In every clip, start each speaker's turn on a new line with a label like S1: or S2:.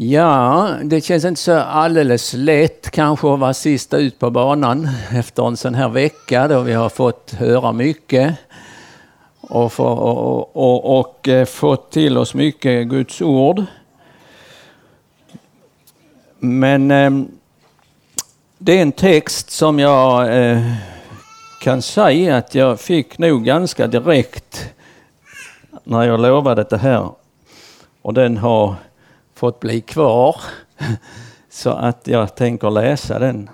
S1: Ja, det känns inte så alldeles lätt kanske att vara sista ut på banan efter en sån här vecka då vi har fått höra mycket och, få, och, och, och eh, fått till oss mycket Guds ord. Men eh, det är en text som jag eh, kan säga att jag fick nog ganska direkt när jag lovade det här. Och den har fått bli kvar. Så att jag tänker läsa den.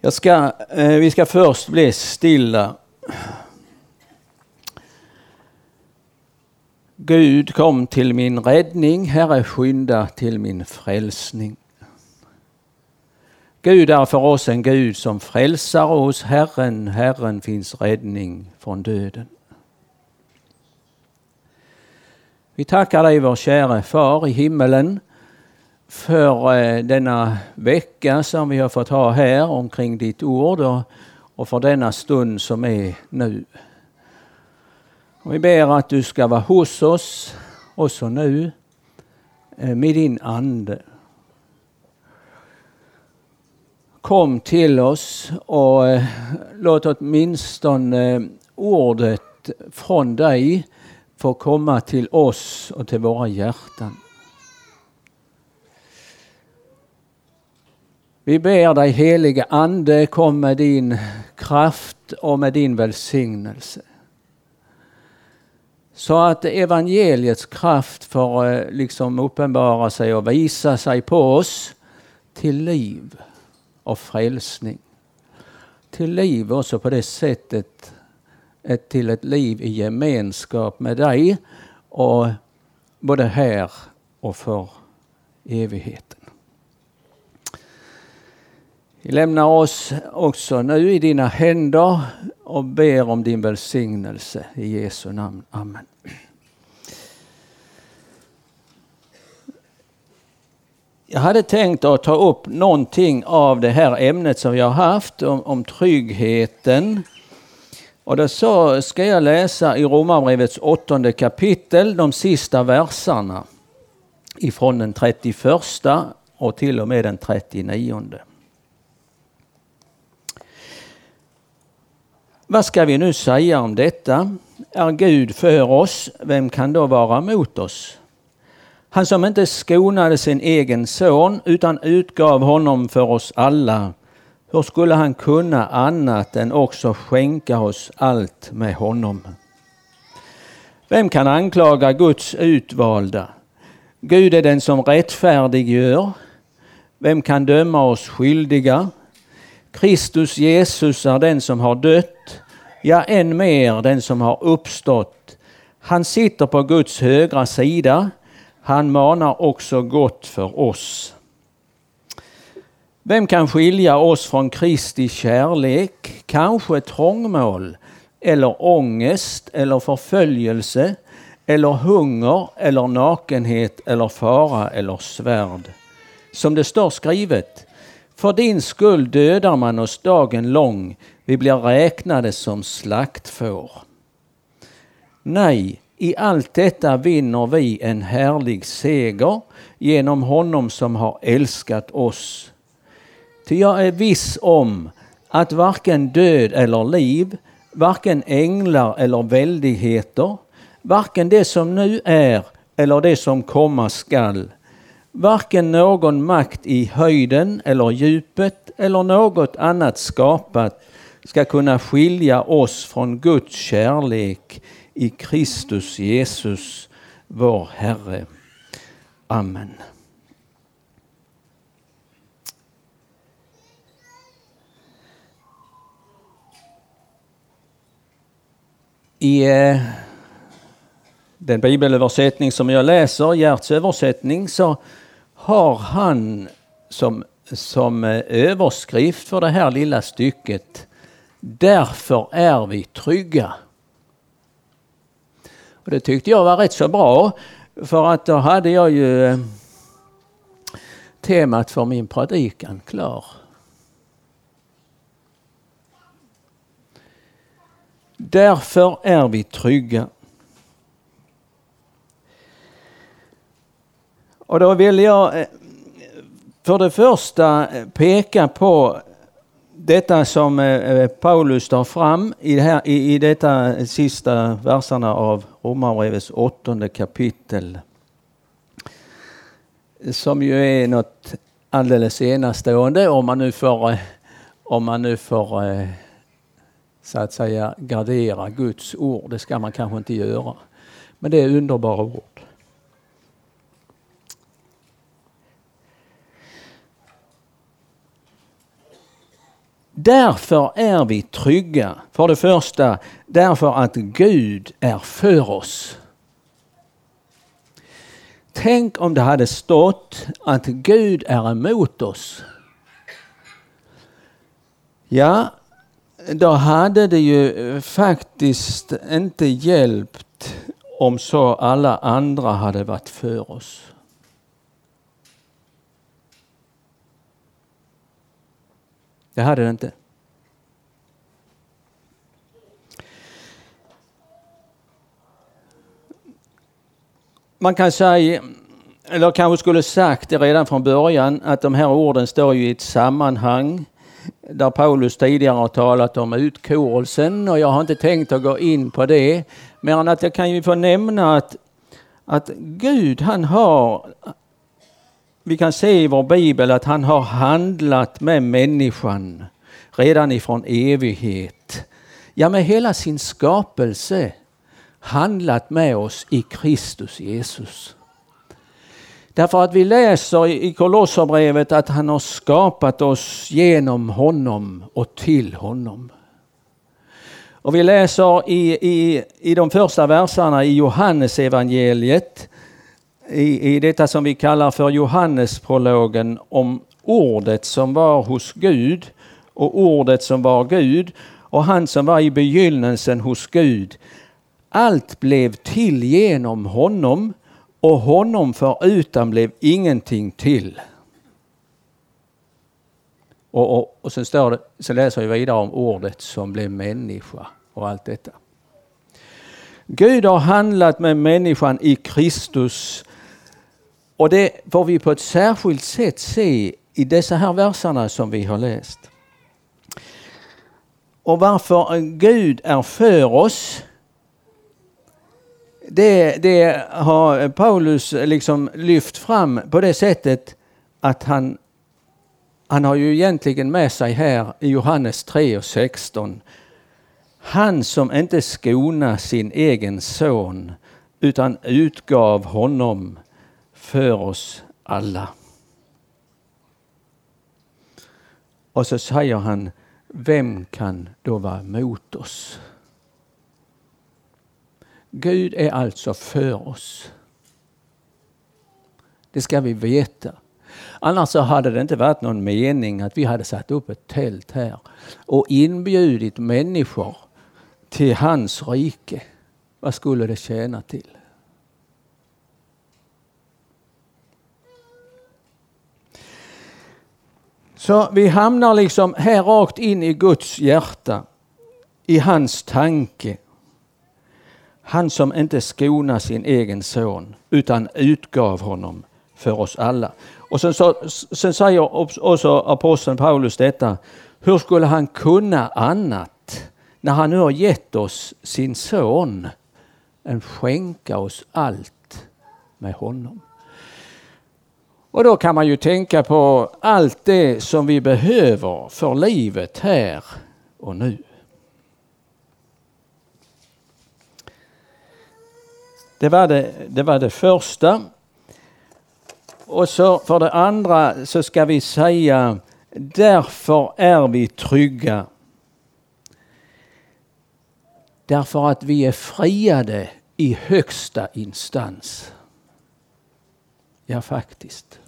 S1: Jag ska, eh, vi ska först bli stilla. Gud kom till min räddning, Herre skynda till min frälsning. Gud är för oss en Gud som frälsar och hos Herren, Herren finns räddning från döden. Vi tackar dig vår käre Far i himmelen för eh, denna vecka som vi har fått ha här omkring ditt ord och för denna stund som är nu. Och vi ber att du ska vara hos oss också nu eh, med din ande. Kom till oss och eh, låt åtminstone ordet från dig får komma till oss och till våra hjärtan. Vi ber dig helige Ande, kom med din kraft och med din välsignelse. Så att evangeliets kraft får eh, liksom uppenbara sig och visa sig på oss till liv och frälsning. Till liv också på det sättet ett, till ett liv i gemenskap med dig och både här och för evigheten. Vi lämnar oss också nu i dina händer och ber om din välsignelse i Jesu namn. Amen. Jag hade tänkt att ta upp någonting av det här ämnet som vi har haft om, om tryggheten och då så ska jag läsa i Romarbrevets åttonde kapitel de sista verserna ifrån den 31 och till och med den 39. Vad ska vi nu säga om detta? Är Gud för oss, vem kan då vara mot oss? Han som inte skonade sin egen son utan utgav honom för oss alla hur skulle han kunna annat än också skänka oss allt med honom? Vem kan anklaga Guds utvalda? Gud är den som rättfärdiggör. Vem kan döma oss skyldiga? Kristus Jesus är den som har dött, ja än mer den som har uppstått. Han sitter på Guds högra sida. Han manar också gott för oss. Vem kan skilja oss från Kristi kärlek? Kanske trångmål eller ångest eller förföljelse eller hunger eller nakenhet eller fara eller svärd. Som det står skrivet. För din skull dödar man oss dagen lång. Vi blir räknade som slaktfår. Nej, i allt detta vinner vi en härlig seger genom honom som har älskat oss. Ty jag är viss om att varken död eller liv, varken änglar eller väldigheter, varken det som nu är eller det som komma skall, varken någon makt i höjden eller djupet eller något annat skapat ska kunna skilja oss från Guds kärlek i Kristus Jesus, vår Herre. Amen. I eh, den bibelöversättning som jag läser, Gerts översättning, så har han som, som eh, överskrift för det här lilla stycket Därför är vi trygga. Och det tyckte jag var rätt så bra för att då hade jag ju eh, temat för min predikan klar. Därför är vi trygga. Och då vill jag eh, för det första eh, peka på detta som eh, Paulus tar fram i, det här, i, i detta sista verserna av Romarbrevets åttonde kapitel. Som ju är något alldeles enastående om man nu får, om man nu får så att säga gardera Guds ord. Det ska man kanske inte göra. Men det är underbara ord. Därför är vi trygga. För det första därför att Gud är för oss. Tänk om det hade stått att Gud är emot oss. Ja, då hade det ju eh, faktiskt inte hjälpt om så alla andra hade varit för oss. Det hade det inte. Man kan säga, eller kanske skulle sagt det redan från början, att de här orden står ju i ett sammanhang där Paulus tidigare har talat om utkorelsen och jag har inte tänkt att gå in på det. Men att jag kan ju få nämna att, att Gud han har, vi kan se i vår bibel att han har handlat med människan redan ifrån evighet. Ja, med hela sin skapelse handlat med oss i Kristus Jesus. Därför att vi läser i Kolosserbrevet att han har skapat oss genom honom och till honom. Och vi läser i, i, i de första verserna i Johannesevangeliet i, i detta som vi kallar för Johannesprologen om ordet som var hos Gud och ordet som var Gud och han som var i begynnelsen hos Gud. Allt blev till genom honom och honom förutan blev ingenting till. Och, och, och sen, står det, sen läser vi vidare om ordet som blev människa och allt detta. Gud har handlat med människan i Kristus och det får vi på ett särskilt sätt se i dessa här verserna som vi har läst. Och varför Gud är för oss det, det har Paulus liksom lyft fram på det sättet att han, han har ju egentligen med sig här i Johannes 3 och 16. Han som inte skona sin egen son utan utgav honom för oss alla. Och så säger han, vem kan då vara emot oss? Gud är alltså för oss. Det ska vi veta. Annars så hade det inte varit någon mening att vi hade satt upp ett tält här och inbjudit människor till hans rike. Vad skulle det tjäna till? Så vi hamnar liksom här rakt in i Guds hjärta, i hans tanke han som inte skonar sin egen son utan utgav honom för oss alla. Och sen, så, sen säger också aposteln Paulus detta. Hur skulle han kunna annat när han nu har gett oss sin son än skänka oss allt med honom? Och då kan man ju tänka på allt det som vi behöver för livet här och nu. Det var det, det var det första. Och så för det andra så ska vi säga därför är vi trygga. Därför att vi är friade i högsta instans. Ja, faktiskt.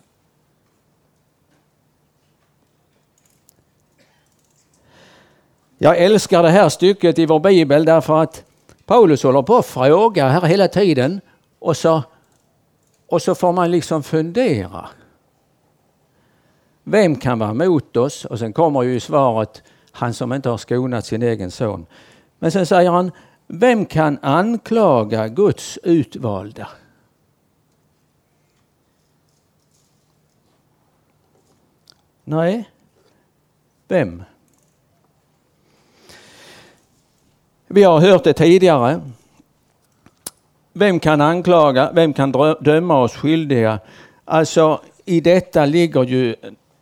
S1: Jag älskar det här stycket i vår bibel därför att Paulus håller på att fråga här hela tiden och så, och så får man liksom fundera. Vem kan vara mot oss? Och sen kommer ju svaret, han som inte har skonat sin egen son. Men sen säger han, vem kan anklaga Guds utvalda? Nej, vem? Vi har hört det tidigare. Vem kan anklaga, vem kan döma oss skyldiga? Alltså i detta ligger ju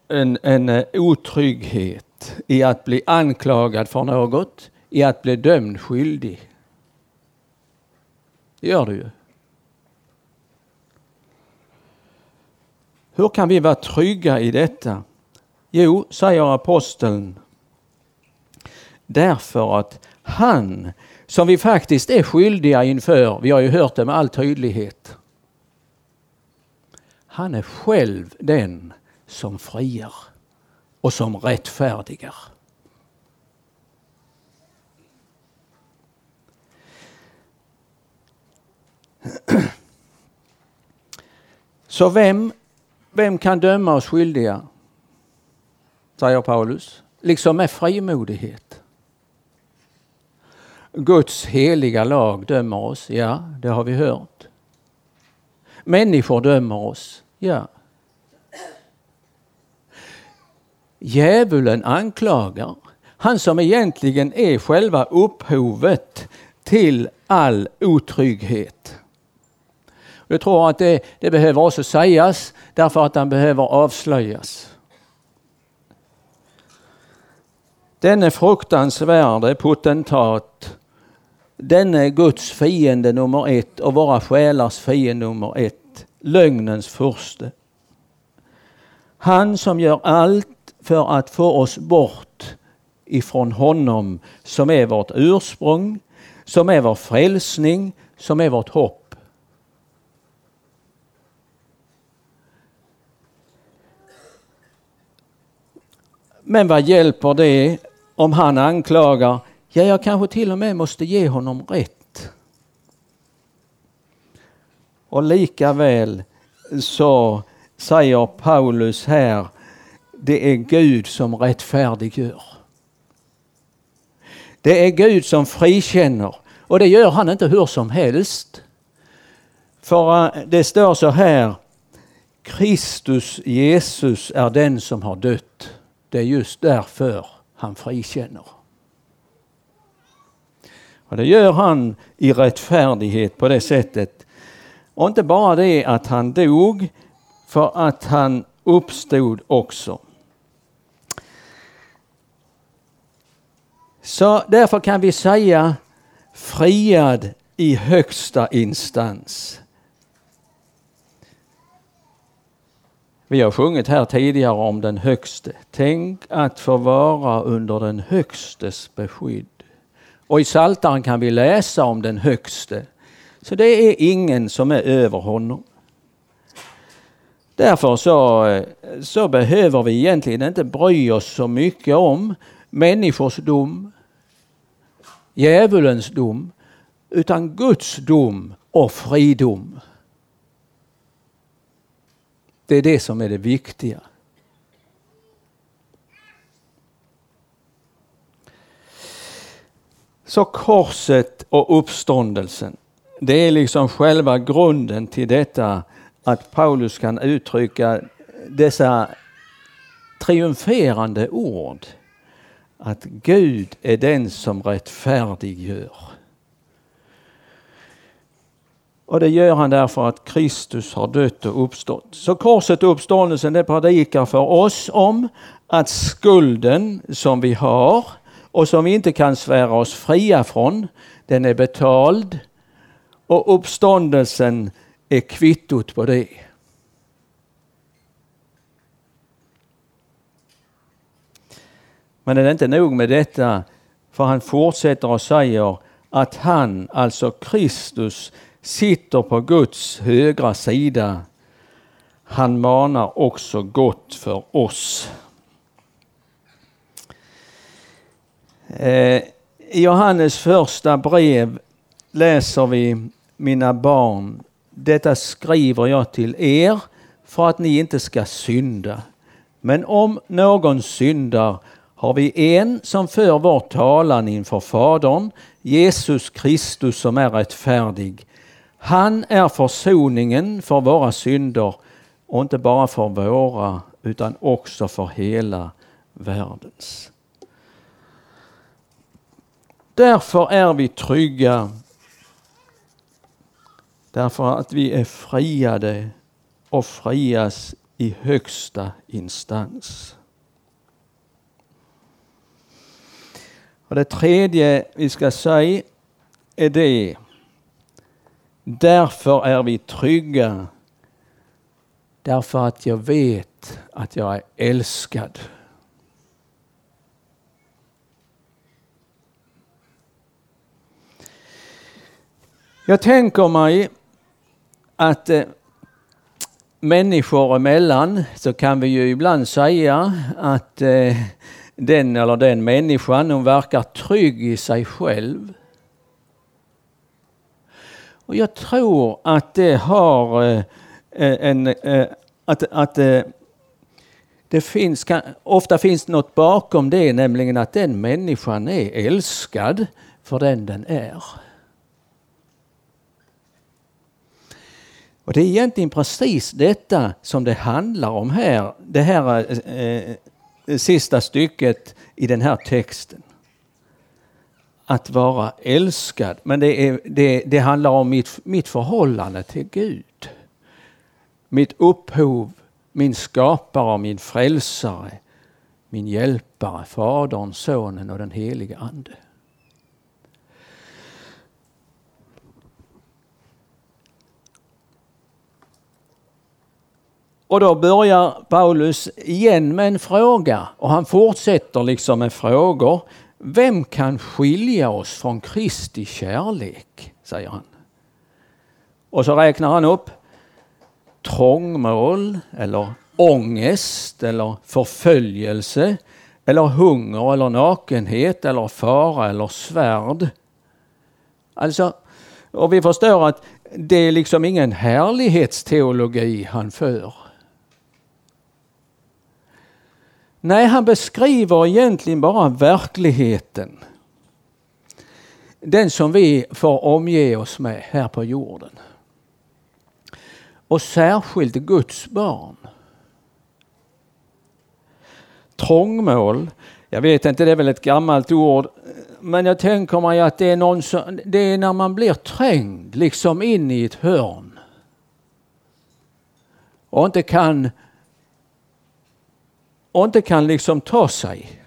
S1: en, en eh, otrygghet i att bli anklagad för något, i att bli dömd skyldig. Det gör det ju. Hur kan vi vara trygga i detta? Jo, säger aposteln, därför att han som vi faktiskt är skyldiga inför, vi har ju hört det med all tydlighet. Han är själv den som friar och som rättfärdigar. Så vem, vem kan döma oss skyldiga? Säger Paulus. Liksom med frimodighet. Guds heliga lag dömer oss, ja, det har vi hört. Människor dömer oss, ja. Djävulen anklagar, han som egentligen är själva upphovet till all otrygghet. Jag tror att det, det behöver också sägas därför att han behöver avslöjas. Denne fruktansvärde potentat, denne Guds fiende nummer ett och våra själars fiende nummer ett, lögnens furste. Han som gör allt för att få oss bort ifrån honom som är vårt ursprung, som är vår frälsning, som är vårt hopp. Men vad hjälper det om han anklagar? Ja, jag kanske till och med måste ge honom rätt. Och lika väl så säger Paulus här, det är Gud som rättfärdiggör. Det är Gud som frikänner och det gör han inte hur som helst. För eh, det står så här, Kristus Jesus är den som har dött. Det är just därför han frikänner. Och det gör han i rättfärdighet på det sättet. Och inte bara det att han dog, för att han uppstod också. Så därför kan vi säga friad i högsta instans. Vi har sjungit här tidigare om den högste. Tänk att få vara under den högstes beskydd. Och i Saltaren kan vi läsa om den högste. Så det är ingen som är över honom. Därför så, så behöver vi egentligen inte bry oss så mycket om människors dom, djävulens dom, utan Guds dom och fridom. Det är det som är det viktiga. Så korset och uppståndelsen, det är liksom själva grunden till detta att Paulus kan uttrycka dessa triumferande ord. Att Gud är den som rättfärdiggör. Och det gör han därför att Kristus har dött och uppstått. Så korset och uppståndelsen det predikar för oss om att skulden som vi har och som vi inte kan svära oss fria från, den är betald. Och uppståndelsen är kvittot på det. Men det är inte nog med detta, för han fortsätter och säger att han, alltså Kristus, sitter på Guds högra sida. Han manar också gott för oss. Eh, Eh, I Johannes första brev läser vi Mina barn, detta skriver jag till er för att ni inte ska synda. Men om någon syndar har vi en som för vår talan inför Fadern, Jesus Kristus som är rättfärdig. Han är försoningen för våra synder och inte bara för våra utan också för hela världens. Därför är vi trygga. Därför att vi är friade och frias i högsta instans. Och det tredje vi ska säga är det. Därför är vi trygga. Därför att jag vet att jag är älskad. Jag tänker mig att eh, människor emellan så kan vi ju ibland säga att eh, den eller den människan hon verkar trygg i sig själv. Och jag tror att det har eh, eh en, eh, att, att eh, det finns, ofta finns något bakom det, nämligen att den människan är älskad för den den är. Och det är egentligen precis detta som det handlar om här, det här eh, eh, sista stycket i den här texten. Att vara älskad, men det, är, det, det handlar om mitt, mitt förhållande till Gud. Mitt upphov, min skapare och min frälsare, min hjälpare, Fadern, Sonen och den helige Ande. Och då börjar Paulus igen med en fråga och han fortsätter liksom med frågor. Vem kan skilja oss från Kristi kärlek? säger han. Och så räknar han upp trångmål eller ångest eller förföljelse eller hunger eller nakenhet eller fara eller svärd. Alltså, och vi förstår att det är liksom ingen härlighetsteologi han för. Nej, han beskriver egentligen bara verkligheten. Den som vi får omge oss med här på jorden. Och särskilt Guds barn. Trångmål, jag vet inte, det är väl ett gammalt ord, men jag tänker mig att det är, någon som, det är när man blir trängd liksom in i ett hörn och inte kan och inte kan liksom ta sig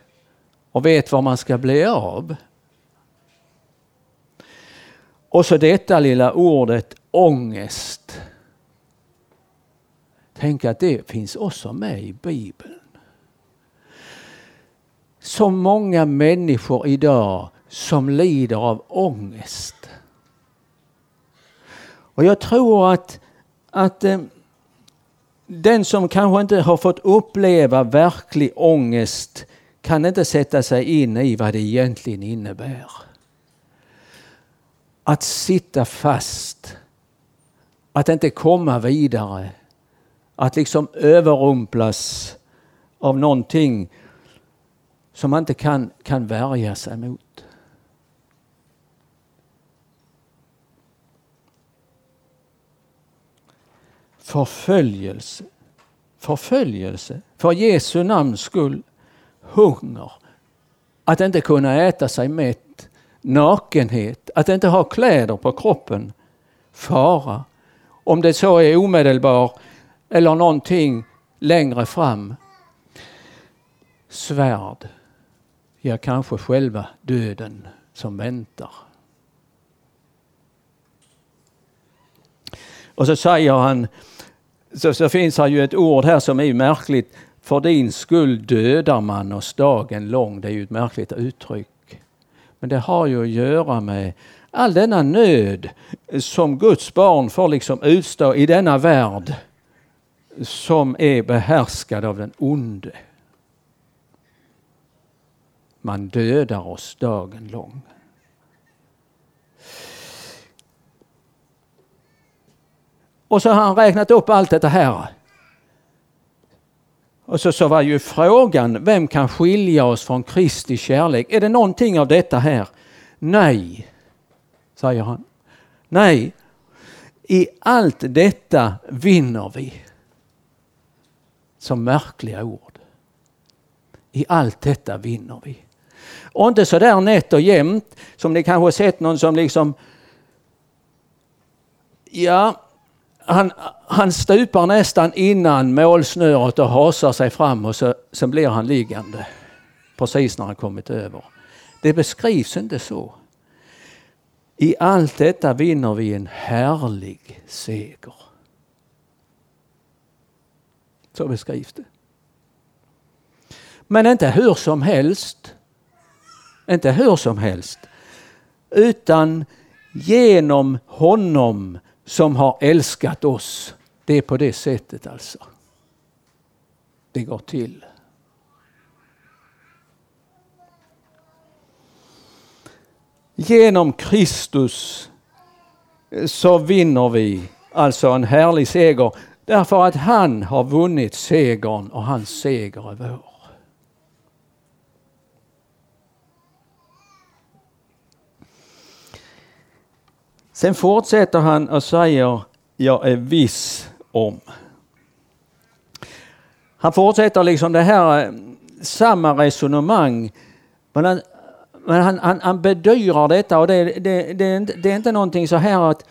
S1: och vet vad man ska bli av. Och så detta lilla ordet ångest. Tänk att det finns också med i Bibeln. Så många människor idag som lider av ångest. Och jag tror att, att eh, den som kanske inte har fått uppleva verklig ångest kan inte sätta sig in i vad det egentligen innebär. Att sitta fast, att inte komma vidare, att liksom överrumplas av någonting som man inte kan, kan värja sig mot. Förföljelse. Förföljelse för Jesu namns skull. Hunger. Att inte kunna äta sig mätt. Nakenhet. Att inte ha kläder på kroppen. Fara. Om det så är omedelbar eller någonting längre fram. Svärd. Ja, kanske själva döden som väntar. Och så säger han så, så finns här ju ett ord här som är märkligt. För din skull dödar man oss dagen lång. Det är ju ett märkligt uttryck. Men det har ju att göra med all denna nöd som Guds barn får liksom utstå i denna värld som är behärskad av den onde. Man dödar oss dagen lång. Och så har han räknat upp allt detta här. Och så, så var ju frågan, vem kan skilja oss från Kristi kärlek? Är det någonting av detta här? Nej, säger han. Nej, i allt detta vinner vi. Så märkliga ord. I allt detta vinner vi. Och inte så där nätt och jämnt som ni kanske sett någon som liksom Ja, han, han stupar nästan innan målsnöret och hasar sig fram och så, sen blir han liggande precis när han kommit över. Det beskrivs inte så. I allt detta vinner vi en härlig seger. Så beskrivs det. Men inte hur som helst. Inte hur som helst. Utan genom honom som har älskat oss. Det är på det sättet alltså. Det går till. Genom Kristus eh, så vinner vi alltså en härlig seger därför att han har vunnit segern och hans seger är vår. Sen fortsätter han och säger, jag är viss om. Han fortsätter liksom det här, eh, samma resonemang. Men han, men han, han, han bedyrar detta och det, det, det, är inte, det är inte någonting så här att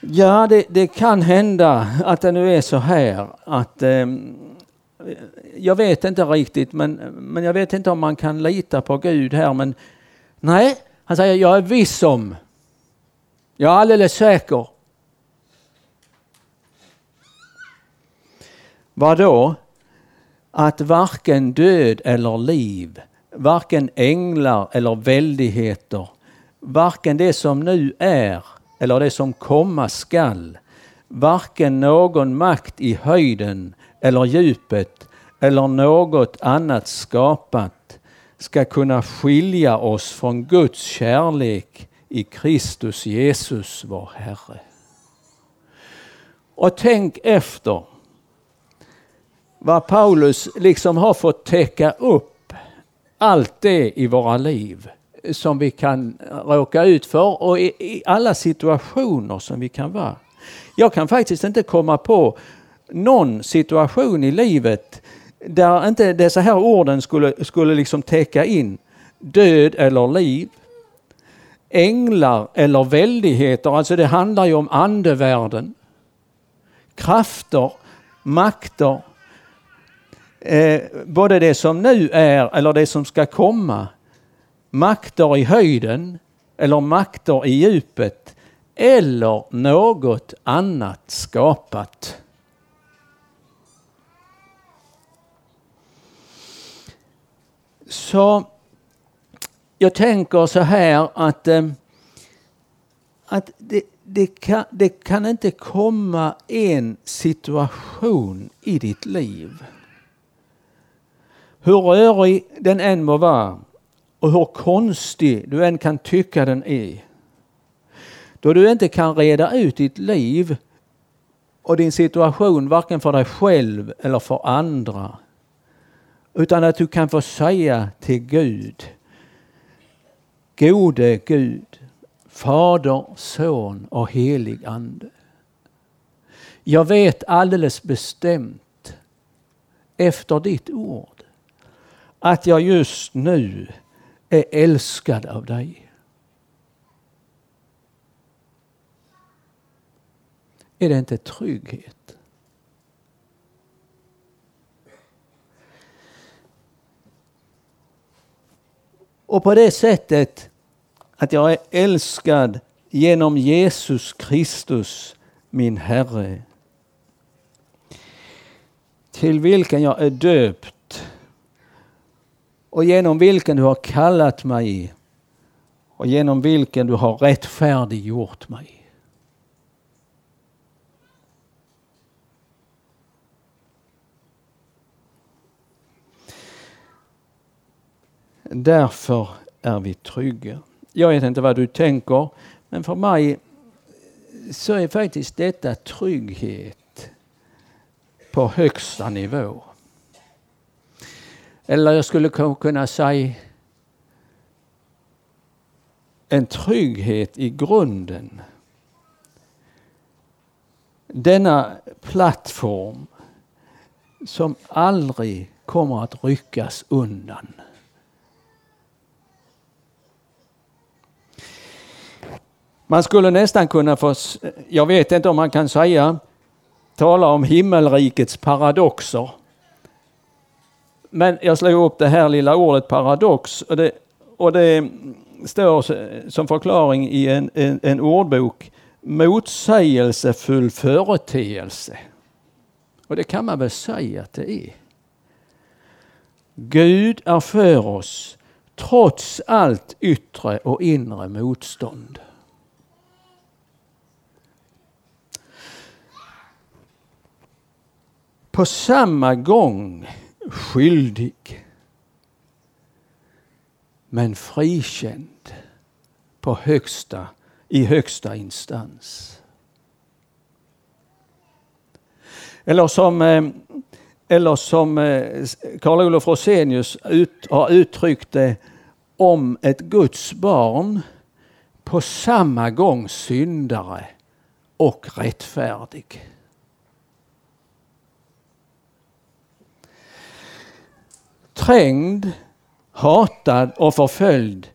S1: Ja, det, det, kan hända att det nu är så här att eh, jag vet inte riktigt, men, men jag vet inte om man kan lita på Gud här. Men nej, han säger jag är viss om jag är alldeles säker. Vadå? Att varken död eller liv, varken änglar eller väldigheter, varken det som nu är eller det som komma skall, varken någon makt i höjden eller djupet eller något annat skapat ska kunna skilja oss från Guds kärlek i Kristus Jesus vår Herre. Och tänk efter vad Paulus liksom har fått täcka upp allt det i våra liv som vi kan råka ut för och i, i alla situationer som vi kan vara. Jag kan faktiskt inte komma på någon situation i livet där inte dessa här orden skulle, skulle liksom täcka in död eller liv, änglar eller väldigheter, alltså det handlar ju om andevärlden. Krafter, makter, eh, både det som nu är eller det som ska komma. Makter i höjden eller makter i djupet eller något annat skapat. Så jag tänker så här att, eh, att det, det, kan, det kan inte komma en situation i ditt liv. Hur rörig den än må vara och hur konstig du än kan tycka den är. Då du inte kan reda ut ditt liv och din situation varken för dig själv eller för andra. Utan att du kan få säga till Gud Gode Gud, Fader, Son och helig Ande. Jag vet alldeles bestämt efter ditt ord att jag just nu är älskad av dig. Är det inte trygghet? Och på det sättet att jag är älskad genom Jesus Kristus, min Herre. Till vilken jag är döpt och genom vilken du har kallat mig och genom vilken du har rättfärdiggjort mig. Därför är vi trygga. Jag vet inte vad du tänker, men för mig så är faktiskt detta trygghet på högsta nivå. Eller jag skulle kunna säga en trygghet i grunden. Denna plattform som aldrig kommer att ryckas undan. Man skulle nästan kunna få, jag vet inte om man kan säga, tala om himmelrikets paradoxer. Men jag slog upp det här lilla ordet paradox och det, och det står som förklaring i en, en, en ordbok motsägelsefull företeelse. Och det kan man väl säga att det är. Gud är för oss trots allt yttre och inre motstånd. På samma gång skyldig men frikänd på högsta, i högsta instans. Eller som, eh, eller som eh, Carl Olof Rosenius ut, har uttryckt det om ett Guds barn på samma gång syndare och rättfärdig. Trängd, hatad och förföljd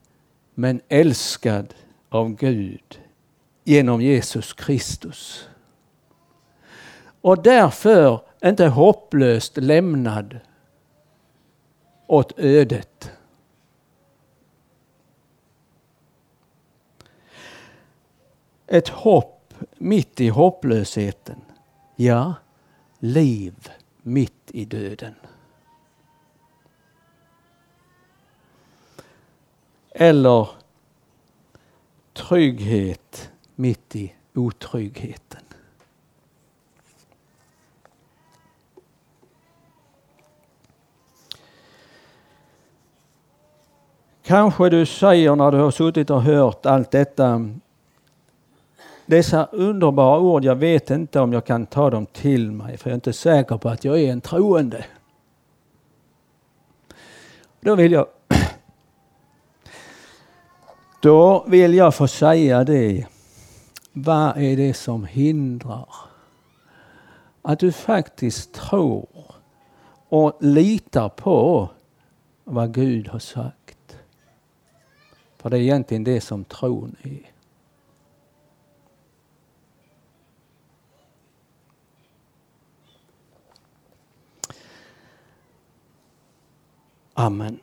S1: men älskad av Gud genom Jesus Kristus och därför inte hopplöst lämnad åt ödet. Ett hopp mitt i hopplösheten. Ja, liv mitt i döden. Eller trygghet mitt i otryggheten. Kanske du säger när du har suttit och hört allt detta, dessa underbara ord, jag vet inte om jag kan ta dem till mig för jag är inte säker på att jag är en troende. Då vill jag då vill jag få säga det. Vad är det som hindrar att du faktiskt tror och litar på vad Gud har sagt? För det är egentligen det som tron är. Amen.